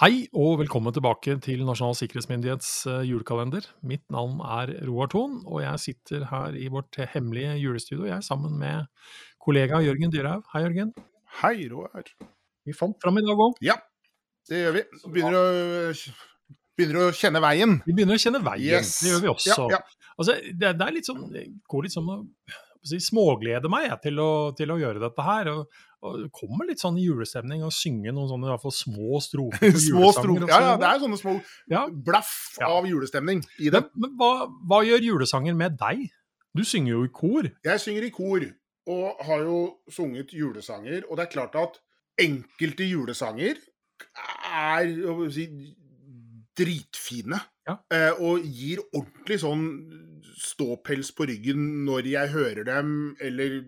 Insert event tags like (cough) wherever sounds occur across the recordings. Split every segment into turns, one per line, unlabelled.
Hei og velkommen tilbake til Nasjonal sikkerhetsmyndighets eh, julekalender. Mitt navn er Roar Thon, og jeg sitter her i vårt hemmelige julestudio jeg er sammen med kollega Jørgen Dyrhaug. Hei, Jørgen.
Hei, Roar.
Vi fant fram i dag òg.
Ja, det gjør vi. Begynner å, begynner å kjenne veien.
Vi begynner å kjenne veien.
Yes.
Det gjør vi også.
Ja, ja.
Altså, det, det er litt sånn, går litt sånn å småglede meg jeg, til, å, til å gjøre dette her. Og, og det kommer litt sånn julestemning og synge noen sånne i hvert fall små strofer (laughs)
Små strofer. Ja, ja, det er sånne små
Ja.
blaff
Ja.
av julestemning i det.
Men, men hva, hva gjør julesanger med deg? Du synger jo i kor.
Jeg synger i kor, og har jo sunget julesanger, og det er klart at enkelte julesanger er si, dritfine.
Ja.
eh, Og gir ordentlig sånn ståpels på ryggen når jeg hører dem, eller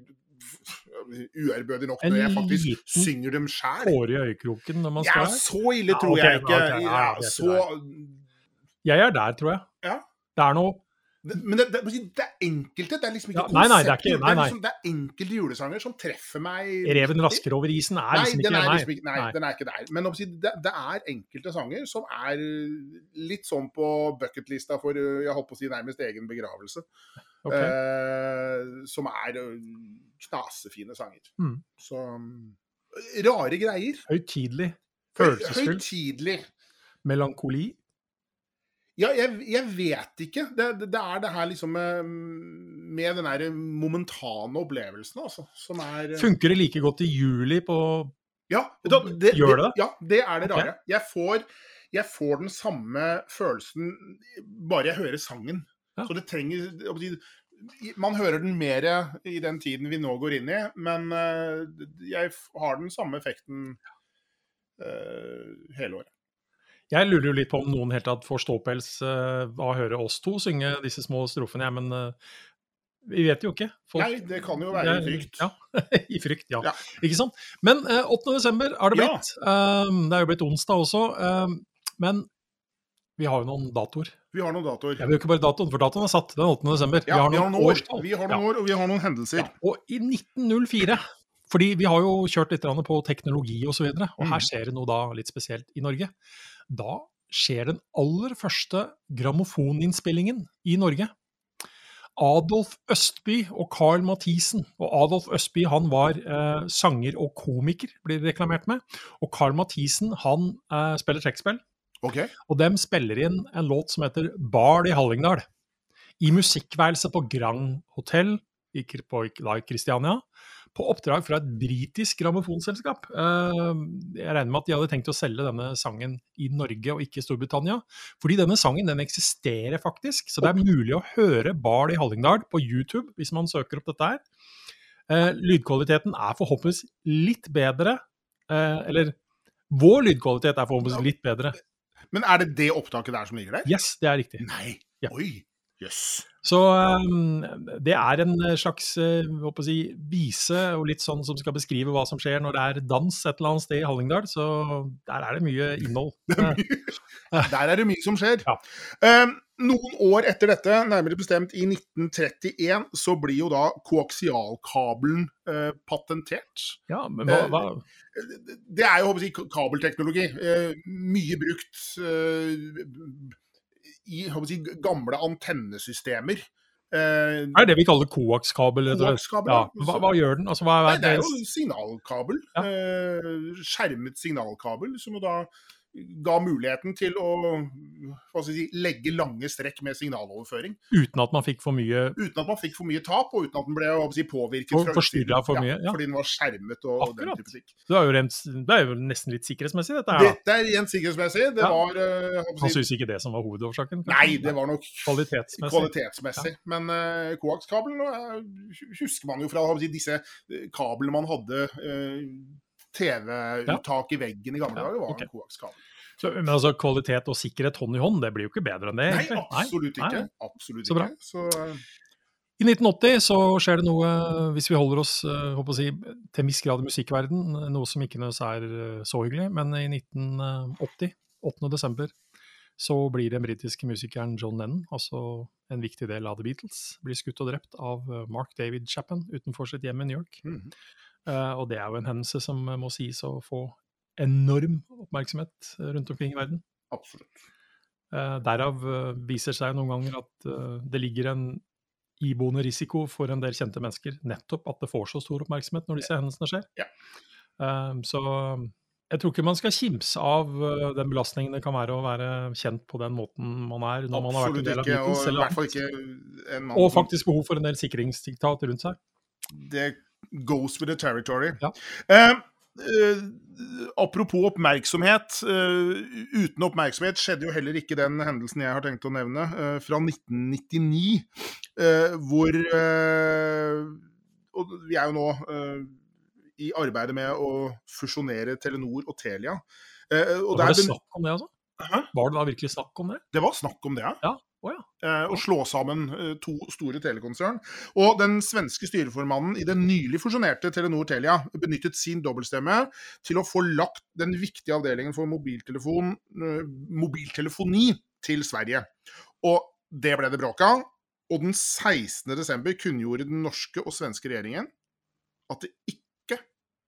uærbødig nok når jeg faktisk synger dem sjæl.
Hår i øyekroken når man
Ja, så ille
Ja,
tror jeg ikke.
Okay, ja,
så
Jeg er der, tror jeg.
Ja.
Det er noe
Men det, det, det er enkelte. Det er liksom ikke
Ja, nei, nei, det er ikke-
nei,
nei, nei.
liksom, det er enkelte julesanger som treffer meg
Reven raskere over isen er
Nei,
liksom ikke
er liksom nei,
Nei.
den er ikke der. Men det, det er enkelte sanger som er litt sånn på bucketlista for uh, jeg holdt på å si nærmest egen begravelse.
Okay.
Eh, som er uh, knasefine sanger.
Mm.
Så um, Rare greier.
Høytidelig. Følelsesfullt.
Høytidelig.
Melankoli.
Ja, jeg, jeg vet ikke. Det, det, det er det her liksom med, med den der momentane opplevelsen, altså. Som er
Funker det like godt i juli på
Ja, da, det,
Gjør det?
Ja, det er det
rare.
rare. Jeg får, jeg får den samme følelsen bare jeg hører sangen.
Ja.
Så det trenger Man hører den mer i den tiden vi nå går inn i, men eh, jeg har den samme effekten uh, hele året.
Jeg lurer jo litt på om noen helt tatt får ståpels eh, av å høre oss to synge disse små strofene, men eh, vi vet jo ikke. Folk-
Nei, det kan jo være i frykt.
Ja, (laughs) i frykt, ja.
Ja.
Ikke sant? Men eh, 8. desember er det blitt. Ja. det er jo blitt onsdag også. Um, men vi har jo noen datoer.
Vi har noen datoer.
Jeg vi jo ikke bare datoen, for datoen er satt den 8. desember.
Ja,
vi har noen
år.
årstall.
Vi har noen år, og vi har noen hendelser.
Ja, og i 1904, fordi vi har jo kjørt litt på teknologi osv., og, så videre, og her
Mm.
skjer det noe da litt spesielt i Norge. Da skjer den aller første grammofoninnspillingen i Norge. Adolf Østby og Carl Mathisen. Og Adolf Østby han var eh, sanger og komiker, blir det reklamert med. Og Carl Mathisen han eh, spiller trekkspill.
Okay.
Og dem spiller inn en låt som heter Bard i Hallingdal. I musikkværelset på Grand Hotel i, på, da i Kristiania. På oppdrag fra et britisk grammofonselskap. Eh, Jeg regner med at de hadde tenkt å selge denne sangen i Norge og ikke i Storbritannia. Fordi denne sangen den eksisterer faktisk, så det er mulig å høre Bard i Hallingdal på YouTube hvis man søker opp dette her. Eh, Lydkvaliteten er forhåpentligvis litt bedre. eh, Eller vår lydkvalitet er forhåpentligvis litt bedre.
Men er det det opptaket der som ligger der?
Yes, det er riktig.
Nei.
Ja.
Oi. Jøss.
Så um, det er en slags håper å si, vise og litt sånn som skal beskrive hva som skjer når det er dans et eller annet sted i Hallingdal. Så der er det mye innhold. (laughs)
Der er det mye som skjer.
Ja.
Um, noen år etter dette, nærmere bestemt i 1931, så blir jo da koaksialkabelen eh, patentert.
Ja, men hva, hva
Det er jo håper jeg, kabelteknologi. Eh, mye brukt eh, i si, gamle antennesystemer. Eh,
er det det vi kaller koakskabel?
Koakskabel,
Ja, hva, hva gjør den? Altså, hva
Nei,
er
det er jo signalkabel.
Ja.
Eh, skjermet signalkabel, som da ga muligheten til å si, legge lange strekk med signaloverføring.
Uten at man fikk for mye
Uten at man fikk for mye tap, og uten at den ble si, påvirket
og,
fra utsiden.
for mye, ja.
Fordi den var skjermet og
Akkurat.
den type ting.
Det er jo, rent, det er jo nesten litt sikkerhetsmessig, dette her.
Dette er rent sikkerhetsmessig. Det
Ja.
var eh, hva
Han
si,
syns ikke det som var hovedårsaken? kanskje?
Nei, det var nok
Kvalitetsmessig.
kvalitetsmessig. Men uh, koakskabelen uh, husker man jo fra si, disse kablene man hadde Uh, TV-uttak i veggen i gamle
Ja,
dager, var
okay.
en koakskabel.
Så, men altså, kvalitet og sikkerhet hånd i hånd, det blir jo ikke bedre enn det?
Nei,
egentlig.
absolutt
Nei,
ikke.
nei.
Absolutt
Så bra.
ikke. Så, eh,
I 1980 så skjer det noe, hvis vi holder oss eh, si, til en viss grad i musikkverden, noe som ikke nødvendigvis er eh, så hyggelig, men i 1980, 8. desember, så blir den britiske musikeren John Lennon, altså en viktig del av The Beatles, blir skutt og drept av eh, Mark David Chapman utenfor sitt hjem i New York.
Mm
-hmm. Uh, og det er jo en hendelse som må sies å få enorm oppmerksomhet eh, rundt omkring i verden.
Absolutt.
Eh, derav eh, viser seg noen ganger at det ligger en iboende risiko for en del kjente mennesker, nettopp at det får så stor oppmerksomhet når disse hendelsene skjer.
Ja.
Så jeg tror ikke man skal kimse av den belastningen det kan være å være kjent på den måten man er når man har vært en
Absolutt
del av
ikke. Og
Og faktisk behov for en del sikringsdiktat rundt seg.
Det goes with the territory.
Ja.
Eh, apropos oppmerksomhet. eh, uten oppmerksomhet skjedde jo heller ikke den hendelsen jeg har tenkt å nevne, eh, fra 1999. eh, hvor eh, Og vi er jo nå eh, i arbeidet med å fusjonere Telenor og Telia. Eh, og
Var det snakk om det, altså?
Hæ?
Var det da virkelig snakk om det?
Det var snakk om det, ja.
Ja. Å ja.
Eh, Å slå sammen eh, to store telekonsern. Og den svenske styreformannen i den nylig fusjonerte Telenor Telia benyttet sin dobbeltstemme til å få lagt den viktige avdelingen for mobiltelefon, eh, mobiltelefoni til Sverige. Og det ble det bråk av. Og den 16. desember kunngjorde den norske og svenske regjeringen at det ikke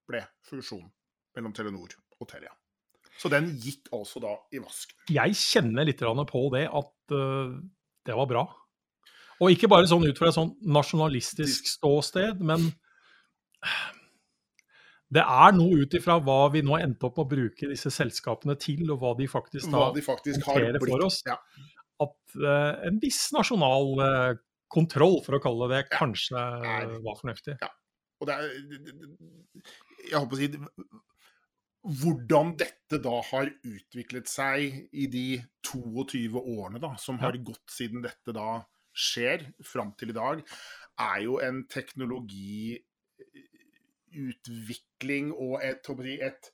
ble fusjon mellom Telenor og Telia. Så den gikk altså da i vasken.
Jeg kjenner litt på det at øh, det var bra. Og ikke bare sånn ut fra et sånn nasjonalistisk ståsted, men det er noe ut ifra hva vi nå har endt opp med å bruke disse selskapene til, og hva de faktisk da
Hva de faktisk har
blitt. for oss.
Ja.
At uh, en viss nasjonal uh, kontroll, for å kalle det
Ja.
kanskje øh, var fornuftig.
Og det er Jeg holdt på å si Hvordan dette da har utviklet seg i de 22 årene da, som har gått siden dette da skjer, fram til i dag, er jo en teknologiutvikling og et, et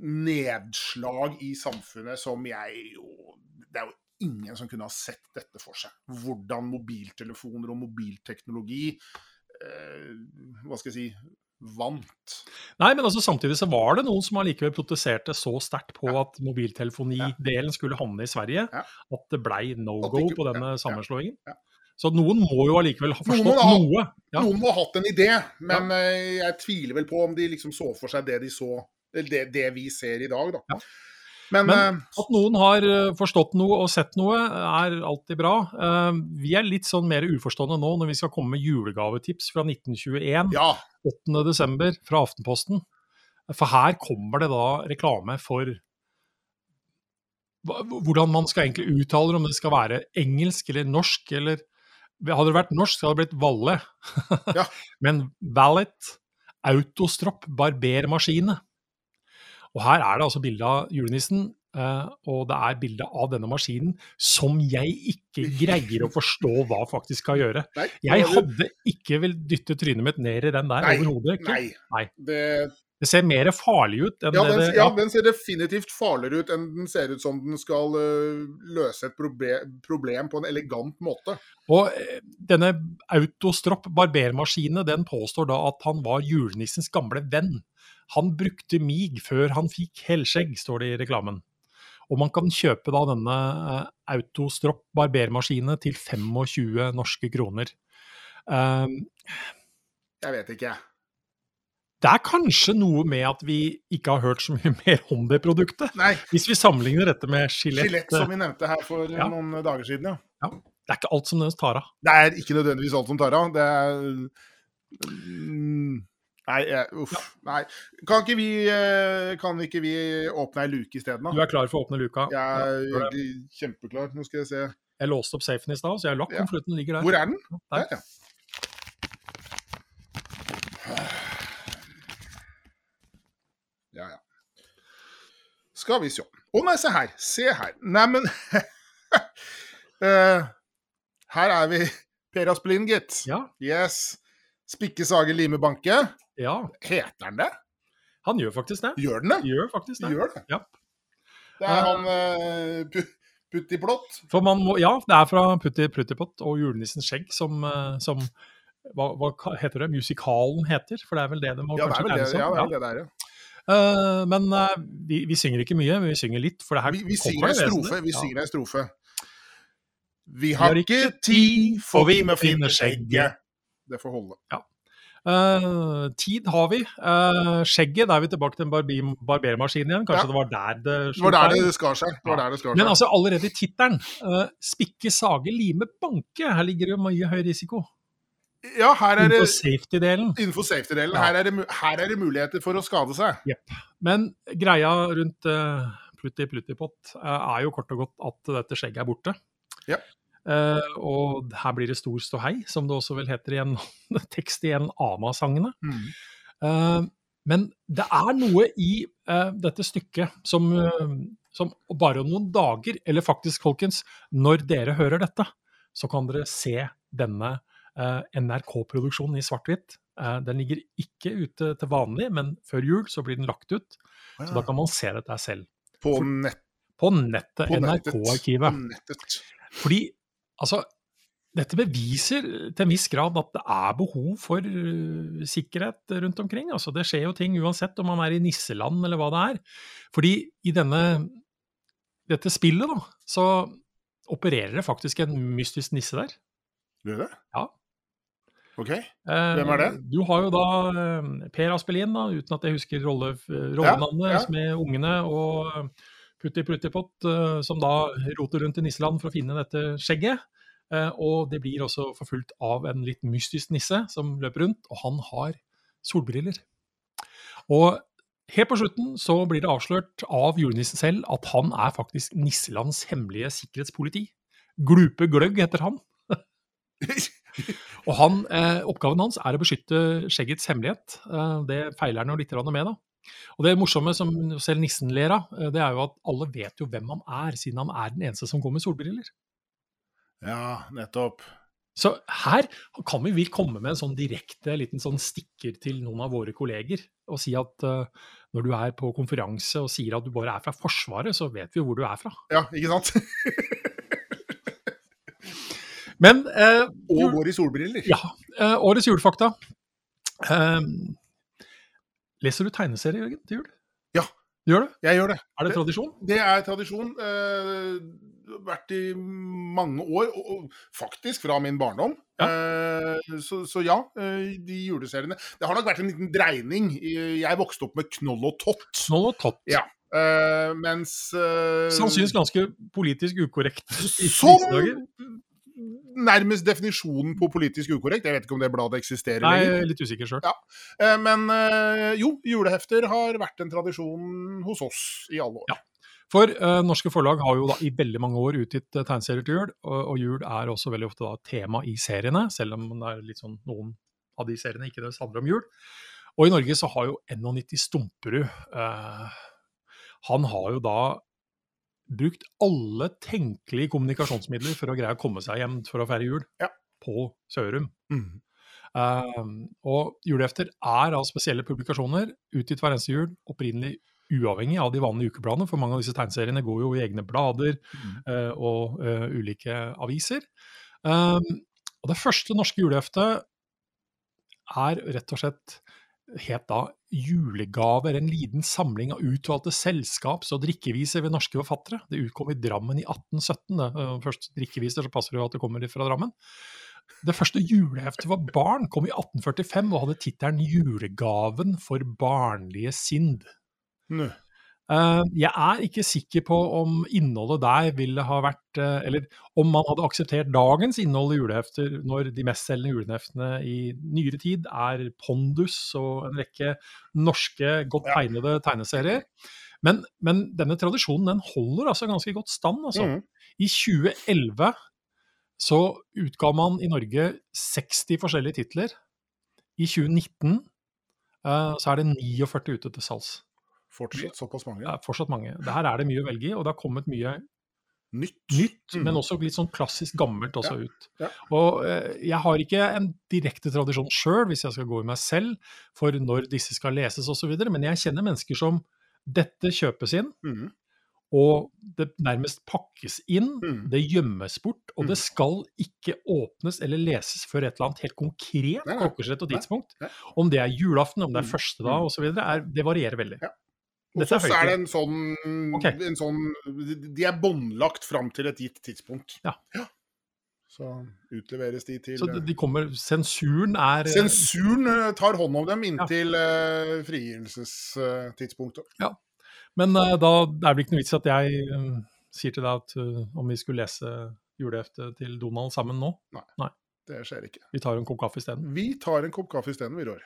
nedslag i samfunnet som jeg jo Det er jo ingen som kunne ha sett dette for seg. Hvordan mobiltelefoner og mobilteknologi eh, Hva skal jeg si vant.
Nei, men altså samtidig så var det noen som allikevel protesterte så sterkt på at mobiltelefonidelen skulle havne i Sverige,
Ja.
at det blei no go på denne
ja, ja,
sammenslåingen.
ja.
Så noen må jo allikevel ha
Noen
forstått
ha-
noe. Ja.
Noen må ha hatt en idé, men eh, jeg tviler vel på om de liksom så for seg det de så det, det vi ser i dag, da. Men,
Men-
eh,
At noen har eh, forstått noe og sett noe, er alltid bra. Eh, Vi er litt sånn mer uforstående nå når vi skal komme med julegavetips fra 1921.
ja.
8. desember fra Aftenposten. For her kommer det da reklame for hvordan man skal egentlig uttale om det skal være engelsk eller norsk, eller Hadde det vært norsk, så hadde det blitt Valle.
Ja. (laughs)
Men Valet, autostropp, barbermaskine. Og her er det altså bilde av julenissen, eh, og det er bilde av denne maskinen som jeg ikke greier å (laughs) forstå hva faktisk skal gjøre.
Nei,
Jeg hadde ikke vel dytte trynet mitt ned i den der overhodet.
Nei.
Nei.
Det,
Det ser mer farlig ut enn
ja, den,
det
ja, den ser definitivt farligere ut enn den ser ut som den skal uh, løse et proble problem på en elegant måte.
Og eh, denne Autostropp barbermaskinen, den påstår da at han var julenissens gamle venn. Han brukte mig før han fikk helskjegg, står det i reklamen. Og man kan kjøpe da denne eh, Autostropp barbermaskine til 25 norske kroner. Um,
Jeg vet ikke, jeg.
det er kanskje noe med at vi ikke har hørt så mye (laughs) mer om det produktet.
Nei.
Hvis vi sammenligner dette med skjelett.
Skjelett, som vi nevnte her for eh,
Ja.
noen dager siden, ja.
det er ikke alt som nødvendigvis tar av.
Det er ikke nødvendigvis alt som tar av. Det er mm, Nei, uff. Nei. Kan ikke, vi, eh, kan ikke vi åpne ei luke isteden,
Du er klar for å åpne luka?
Jeg er
Ja,
kjempeklar. Nå skal jeg se.
Jeg låste opp safen i stad, så jeg har lagt
Ja.
konvolutten ligger der.
Hvor er den?
Der.
Der, ja. Ja, ja. Skal vi se. Å nei, se her. Se her. Neimen uh, (laughs) Her er vi. Per Aspelin, gitt.
Ja,
Yes. Spikke, sage, lime, banke.
Ja,
Heter han det?
han gjør faktisk det.
Gjør den det?
Gjør faktisk det.
Gjør det.
Ja.
Det er han uh, pu- Puttiplott.
Ja, det er fra Putti Pluttipott og Julenissens skjegg som, eh, som hva, hva heter det? Musikalen heter, for det er vel det det må
Ja, det er
kanskje
vel det ja, er
Ja.
vel det der, ja.
Eh, men uh, vi, vi synger ikke mye, men vi synger litt. For det her
Vi, vi synger
kommer
en strofe. Vi
Ja.
synger en strofe. Vi har ikke tid, for vi må finne skjegget. Det får holde.
Eh, tid har vi. Uh, skjegget, da er vi tilbake til en barbi- barbermaskin igjen. Kanskje
Ja.
det var der det
Det var der det skar seg. Det det skar
Men altså allerede i tittelen. uh, spikke, sage, lime, banke. Her ligger det mye høy risiko.
Ja, her er det
Innenfor safety-delen.
innenfor safety-delen.
Ja.
Her, er det her er det muligheter for å skade seg.
Men greia rundt uh, Plutti Pluttipott er jo kort og godt at dette skjegget er borte.
Ja.
Eh, og her blir det stor ståhei, som det også vel heter i en (laughs) tekst i en annen av sangene.
Mm.
Uh, men det er noe i uh, dette stykket som, som bare om noen dager, eller faktisk, folkens, når dere hører dette, så kan dere se denne NRK-produksjonen i svart-hvitt. Den ligger ikke ute til vanlig, men før jul så blir den lagt ut. Så da kan man se dette selv.
På, nett,
På nettet,
på nettet.
NRK-arkivet.
På nettet.
Fordi, altså dette beviser til en viss grad at det er behov for uh, sikkerhet rundt omkring. Altså, det skjer jo ting uansett om man er i nisseland eller hva det er. Fordi i denne, dette spillet da, så opererer det faktisk en mystisk nisse der.
Gjør det?
Ja.
OK.
Eh,
Hvem er det?
Du har jo da eh, Per Aspelin, da, uten at jeg husker rolle, rollenavnet,
Ja, ja.
med ungene og Putti Pluttipott, eh, som da roter rundt i nisseland for å finne dette skjegget. Eh, og det blir også forfulgt av en litt mystisk nisse som løper rundt, og han har solbriller. Og helt på slutten så blir det avslørt av julenissen selv at han er faktisk Nisselands hemmelige sikkerhetspoliti. Glupe Gløgg heter han. (laughs) Og han, eh, oppgaven hans er å beskytte skjeggets hemmelighet. Eh, det feiler han jo litt med, da. Og det morsomme som selv nissen ler av, eh, det er jo at alle vet jo hvem han er, siden han er den eneste som går med solbriller.
Ja, nettopp.
Så her kan vi vel komme med en sånn direkte liten sånn stikker til noen av våre kolleger, og si at uh, når du er på konferanse og sier at du bare er fra Forsvaret, så vet vi jo hvor du er fra.
Ja, ikke sant? (laughs)
Men uh,
Og går i solbriller.
Ja. Uh, årets julefakta. Eh, leser du tegneserier, Jørgen, til jul?
Ja.
Du gjør det?
Jeg gjør det.
Er det tradisjon?
Det er tradisjon. Eh, vært i mange år, og, og faktisk fra min barndom. Eh, så, så ja, eh, de juleseriene Det har nok vært en liten dreining. Jeg vokste opp med Knoll og Tott.
Knoll og tott.
Ja. Uh, mens uh,
Sannsynligvis ganske politisk ukorrekt. i
Som. Nærmest definisjonen på politisk ukorrekt. Jeg vet ikke om det bladet eksisterer
Nei,
lenger.
er litt usikker selv.
Ja. Eh, Men eh, jo, julehefter har vært en tradisjon hos oss i alle år.
Ja. For eh, norske forlag har jo da i veldig mange år utgitt eh, tegneserier til jul, og, og jul er også veldig ofte da tema i seriene, selv om det er litt sånn noen av de seriene ikke nødvendigvis handler om jul. Og i Norge så har jo 91 Stumperud eh, Han har jo da brukt alle tenkelige kommunikasjonsmidler for å greie å komme seg hjem for å feire jul
Ja.
på Sørum.
Mm.
Uh, og julehefter er av spesielle publikasjoner, utgitt hver eneste jul, opprinnelig uavhengig av de vanlige ukeplanene, for mange av disse tegneseriene går jo i egne blader
Mm.
uh, og uh, ulike aviser. Um, og det første norske juleheftet er rett og slett het da Julegaver, en liten samling av utvalgte selskaps- og drikkeviser ved norske forfattere. Det utkom i Drammen i 1817. Det, eh, først drikkeviser, så passer det jo at det kommer fra Drammen. Det første juleheftet for barn kom i 1845 og hadde tittelen 'Julegaven for barnlige sind'.
Nå.
Eh, jeg er ikke sikker på om innholdet der ville ha vært eh, Eller om man hadde akseptert dagens innhold i julehefter når de mestselgende juleheftene i nyere tid er Pondus og en rekke norske, godt tegnede tegneserier. Men, men denne tradisjonen den holder altså ganske godt stand. Altså.
Mm.
I 2011 så utga man i Norge 60 forskjellige titler. I 2019 uh, så er det 49 ute til salgs.
Fortsatt såpass mange.
Det er fortsatt mange. Der er det mye å velge i, og det har kommet mye
Nytt.
nytt,
Mm.
men også litt sånn klassisk gammelt også ut.
ja.
Og eh, jeg har ikke en direkte tradisjon sjøl, hvis jeg skal gå i meg selv, for når disse skal leses osv., men jeg kjenner mennesker som dette kjøpes inn,
Mm.
og det nærmest pakkes inn,
Mm.
det gjemmes bort, og
Mm.
det skal ikke åpnes eller leses før et eller annet helt konkret
Nei, nei.
klokkeslett og tidspunkt.
nei.
Om det er julaften, om det er
Mm.
første dag
Mm.
osv., det varierer veldig.
Ja. Hos oss er det en sånn,
okay.
en sånn De er båndlagt fram til et gitt tidspunkt.
Ja.
Så utleveres de til
Så de, de kommer Sensuren er eh,
Sensuren eh, tar hånd om dem inntil eh, frigivelsestidspunktet.
Men uh, da det er vel ikke noe vits at jeg uh, sier til deg at eh, om vi skulle lese juleheftet til Donald sammen nå.
Nei, Det skjer ikke.
Vi tar en kopp kaffe isteden.
Vi tar en kopp kaffe isteden, vi, Rår.